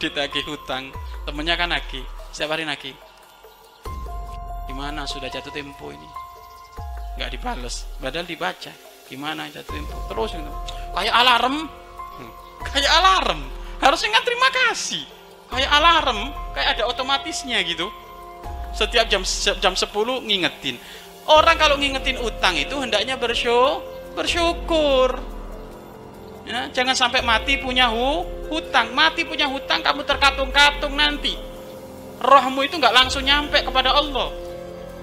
ditagih hutang. Temennya kan nagih setiap hari nagih gimana sudah jatuh tempo ini? Nggak dibales. Padahal dibaca. Gimana jatuh tempo? Terus itu kayak alarm. Hmm. kayak alarm. Harusnya nggak terima kasih. Kayak alarm. Kayak ada otomatisnya gitu. Setiap jam jam 10 ngingetin. Orang kalau ngingetin utang itu hendaknya bersyukur bersyukur ya, jangan sampai mati punya hu, hutang. Mati punya hutang kamu terkatung-katung nanti. Rohmu itu nggak langsung nyampe kepada Allah.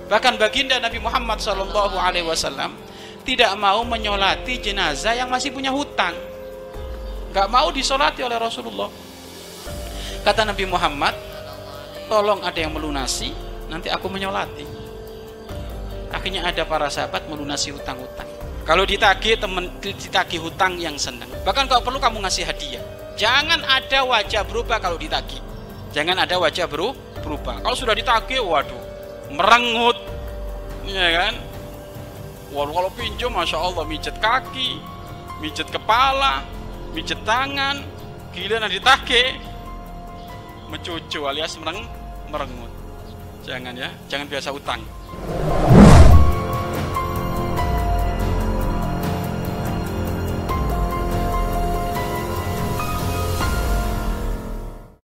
Bahkan baginda Nabi Muhammad Shallallahu Alaihi Wasallam tidak mau menyolati jenazah yang masih punya hutang. Nggak mau disolati oleh Rasulullah. Kata Nabi Muhammad tolong ada yang melunasi nanti aku menyolati. Akhirnya ada para sahabat melunasi hutang-hutang kalau ditagih temen ditagih hutang yang senang bahkan kalau perlu kamu ngasih hadiah. Jangan ada wajah berubah kalau ditagih. Jangan ada wajah beru berubah. Kalau sudah ditagih waduh merengut. Ya kan? Waduh kalau pinjam masya Allah mijet kaki mijet kepala mijet tangan. Gila nanti ditagih. Mencucu alias mereng merengut. Jangan ya jangan biasa utang